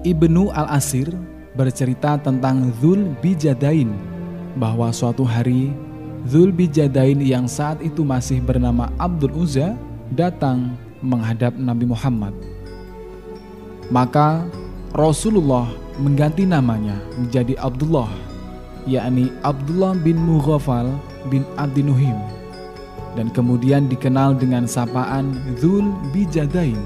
Ibnu Al-Asir bercerita tentang Zul Bijadain bahwa suatu hari Zul Bijadain yang saat itu masih bernama Abdul Uzza datang menghadap Nabi Muhammad. Maka Rasulullah mengganti namanya menjadi Abdullah, yakni Abdullah bin Mughafal bin Abdinuhim dan kemudian dikenal dengan sapaan Zul Bijadain.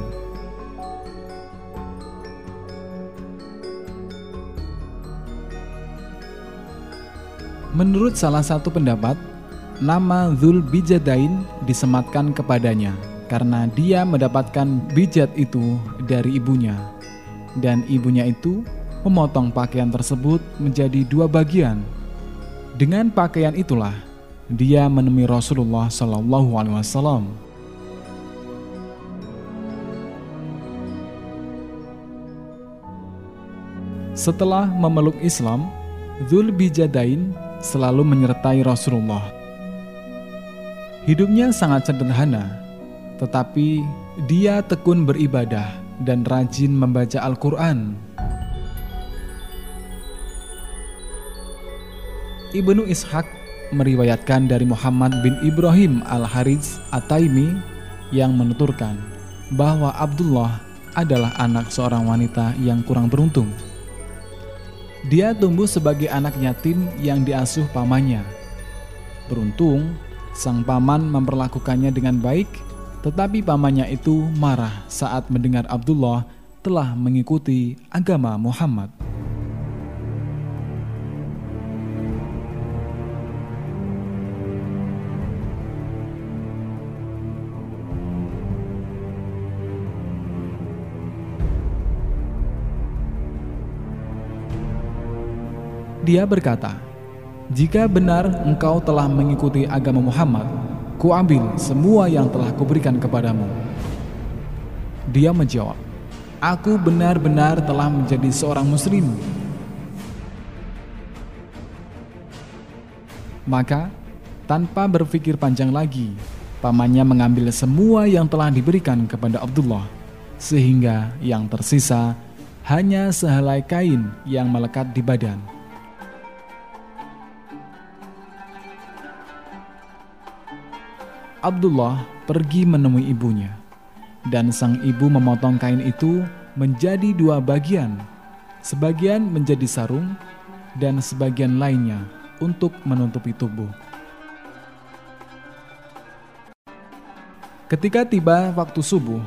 Menurut salah satu pendapat, nama Zul Bijadain disematkan kepadanya karena dia mendapatkan bijat itu dari ibunya. Dan ibunya itu memotong pakaian tersebut menjadi dua bagian. Dengan pakaian itulah dia menemui Rasulullah Shallallahu Alaihi Wasallam. Setelah memeluk Islam, Zul Bijadain selalu menyertai Rasulullah. Hidupnya sangat sederhana, tetapi dia tekun beribadah dan rajin membaca Al-Quran. Ibnu Ishaq meriwayatkan dari Muhammad bin Ibrahim al-Harits At-Taimi yang menuturkan bahwa Abdullah adalah anak seorang wanita yang kurang beruntung. Dia tumbuh sebagai anak yatim yang diasuh pamannya. Beruntung, sang paman memperlakukannya dengan baik, tetapi pamannya itu marah saat mendengar Abdullah telah mengikuti agama Muhammad. Dia berkata, "Jika benar engkau telah mengikuti agama Muhammad, kuambil semua yang telah kuberikan kepadamu." Dia menjawab, "Aku benar-benar telah menjadi seorang muslim." Maka, tanpa berpikir panjang lagi, pamannya mengambil semua yang telah diberikan kepada Abdullah, sehingga yang tersisa hanya sehelai kain yang melekat di badan. Abdullah pergi menemui ibunya, dan sang ibu memotong kain itu menjadi dua bagian, sebagian menjadi sarung, dan sebagian lainnya untuk menutupi tubuh. Ketika tiba waktu subuh,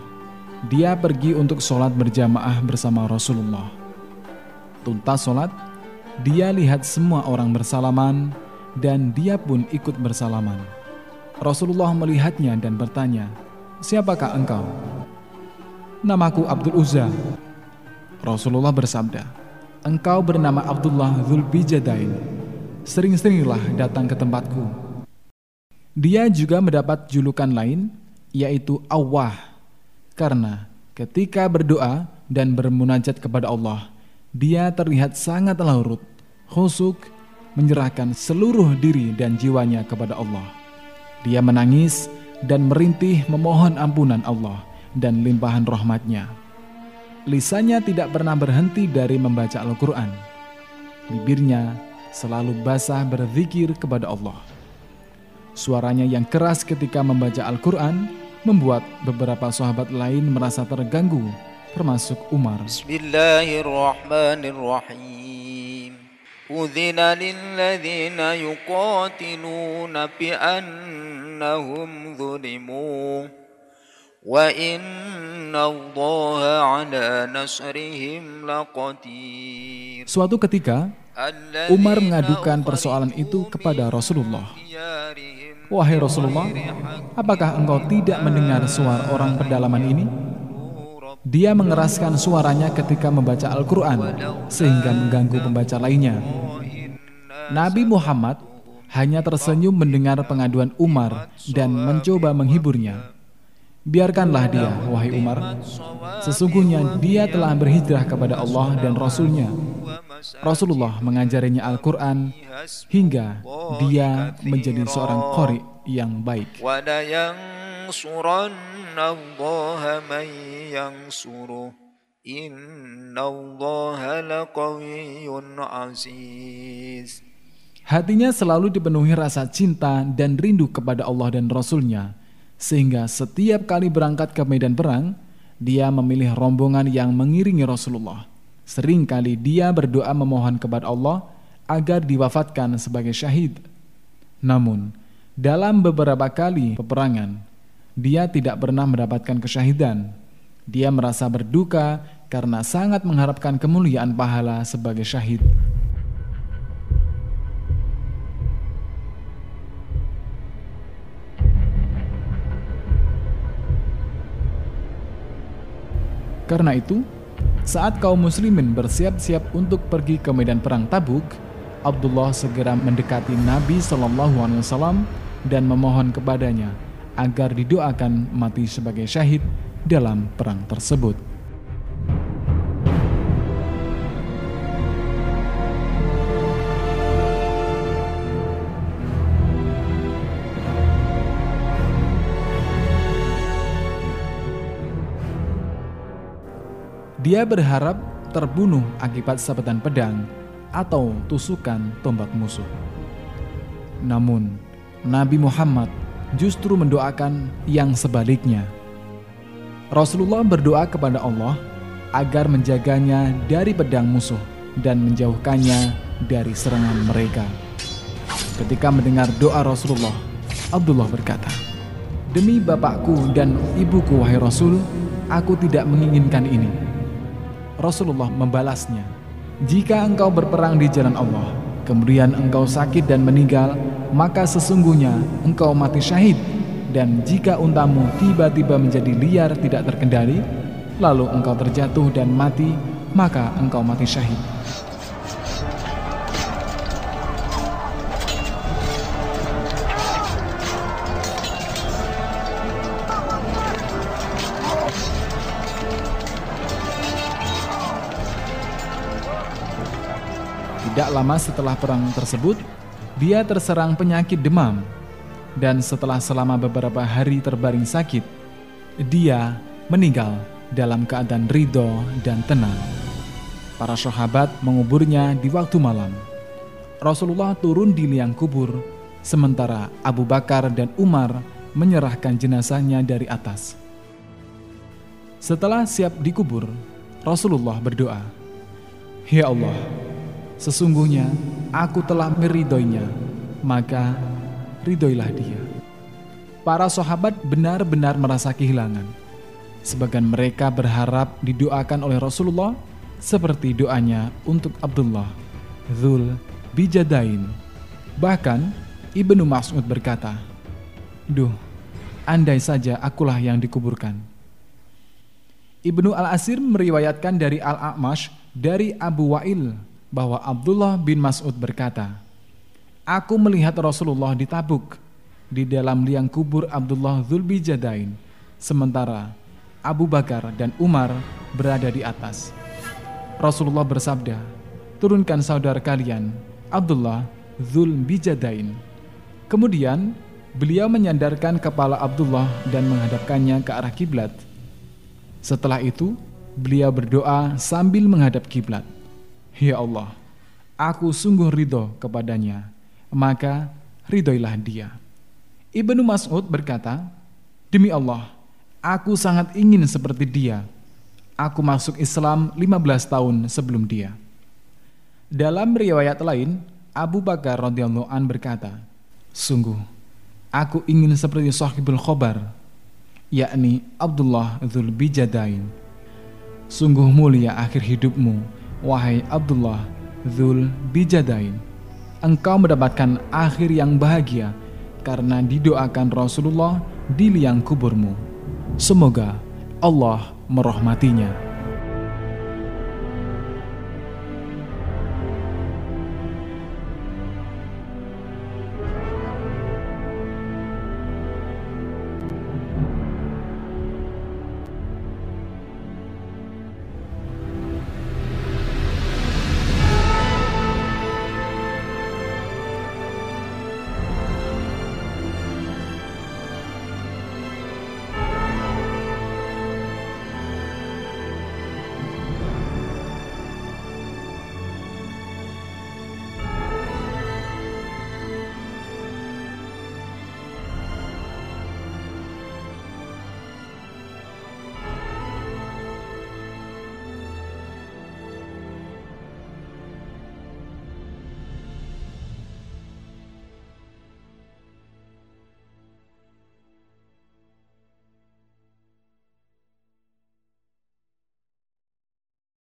dia pergi untuk sholat berjamaah bersama Rasulullah. Tuntas sholat, dia lihat semua orang bersalaman, dan dia pun ikut bersalaman. Rasulullah melihatnya dan bertanya, Siapakah engkau? Namaku Abdul Uzza. Rasulullah bersabda, Engkau bernama Abdullah Zulbijadain. Sering-seringlah datang ke tempatku. Dia juga mendapat julukan lain, yaitu Awah, karena ketika berdoa dan bermunajat kepada Allah, dia terlihat sangat larut, khusuk, menyerahkan seluruh diri dan jiwanya kepada Allah. Dia menangis dan merintih memohon ampunan Allah dan limpahan rahmatnya. Lisannya tidak pernah berhenti dari membaca Al-Quran. Bibirnya selalu basah berzikir kepada Allah. Suaranya yang keras ketika membaca Al-Quran membuat beberapa sahabat lain merasa terganggu, termasuk Umar. Bismillahirrahmanirrahim. أذن للذين يقاتلون بأنهم ظلموا وإن الله على نصرهم لقدير Suatu ketika Umar mengadukan persoalan itu kepada Rasulullah. Wahai Rasulullah, apakah engkau tidak mendengar suara orang pedalaman ini? Dia mengeraskan suaranya ketika membaca Al-Quran, sehingga mengganggu pembaca lainnya. Nabi Muhammad hanya tersenyum mendengar pengaduan Umar dan mencoba menghiburnya. Biarkanlah dia, wahai Umar. Sesungguhnya dia telah berhijrah kepada Allah dan Rasulnya. Rasulullah mengajarinya Al-Quran hingga dia menjadi seorang qari yang baik. إن الله لقوي عزيز Hatinya selalu dipenuhi rasa cinta dan rindu kepada Allah dan Rasulnya, sehingga setiap kali berangkat ke medan perang, dia memilih rombongan yang mengiringi Rasulullah. Seringkali dia berdoa memohon kepada Allah agar diwafatkan sebagai syahid. Namun, dalam beberapa kali peperangan, dia tidak pernah mendapatkan kesyahidan. Dia merasa berduka karena sangat mengharapkan kemuliaan pahala sebagai syahid. Karena itu, saat kaum muslimin bersiap-siap untuk pergi ke medan perang Tabuk, Abdullah segera mendekati Nabi Shallallahu Alaihi Wasallam dan memohon kepadanya agar didoakan mati sebagai syahid dalam perang tersebut. Dia berharap terbunuh akibat sabetan pedang atau tusukan tombak musuh. Namun, Nabi Muhammad justru mendoakan yang sebaliknya. Rasulullah berdoa kepada Allah agar menjaganya dari pedang musuh dan menjauhkannya dari serangan mereka. Ketika mendengar doa Rasulullah, Abdullah berkata, "Demi bapakku dan ibuku, wahai Rasul, aku tidak menginginkan ini." Rasulullah membalasnya, "Jika engkau berperang di jalan Allah, kemudian engkau sakit dan meninggal, maka sesungguhnya engkau mati syahid. Dan jika untamu tiba-tiba menjadi liar tidak terkendali, lalu engkau terjatuh dan mati, maka engkau mati syahid." Tidak lama setelah perang tersebut, dia terserang penyakit demam. Dan setelah selama beberapa hari terbaring sakit, dia meninggal dalam keadaan ridho dan tenang. Para sahabat menguburnya di waktu malam. Rasulullah turun di liang kubur, sementara Abu Bakar dan Umar menyerahkan jenazahnya dari atas. Setelah siap dikubur, Rasulullah berdoa, "Ya Allah, Sesungguhnya aku telah meridoinya, maka ridoilah dia. Para sahabat benar-benar merasa kehilangan. Sebagian mereka berharap didoakan oleh Rasulullah seperti doanya untuk Abdullah, Zul, Bijadain. Bahkan Ibnu Mas'ud berkata, Duh, andai saja akulah yang dikuburkan. Ibnu Al-Asir meriwayatkan dari Al-A'mash dari Abu Wa'il bahwa Abdullah bin Mas'ud berkata, Aku melihat Rasulullah di Tabuk, di dalam liang kubur Abdullah Zulbijadain, sementara Abu Bakar dan Umar berada di atas. Rasulullah bersabda, Turunkan saudara kalian, Abdullah Zulbijadain. Kemudian, beliau menyandarkan kepala Abdullah dan menghadapkannya ke arah kiblat. Setelah itu, beliau berdoa sambil menghadap kiblat. Ya Allah, aku sungguh ridho kepadanya, maka ridhoilah dia. Ibnu Mas'ud berkata, Demi Allah, aku sangat ingin seperti dia. Aku masuk Islam 15 tahun sebelum dia. Dalam riwayat lain, Abu Bakar radhiyallahu an berkata, Sungguh, aku ingin seperti sahibul khobar, yakni Abdullah Dhul Bijadain. Sungguh mulia akhir hidupmu Wahai Abdullah Zul Bijadain, engkau mendapatkan akhir yang bahagia karena didoakan Rasulullah di liang kuburmu. Semoga Allah merahmatinya.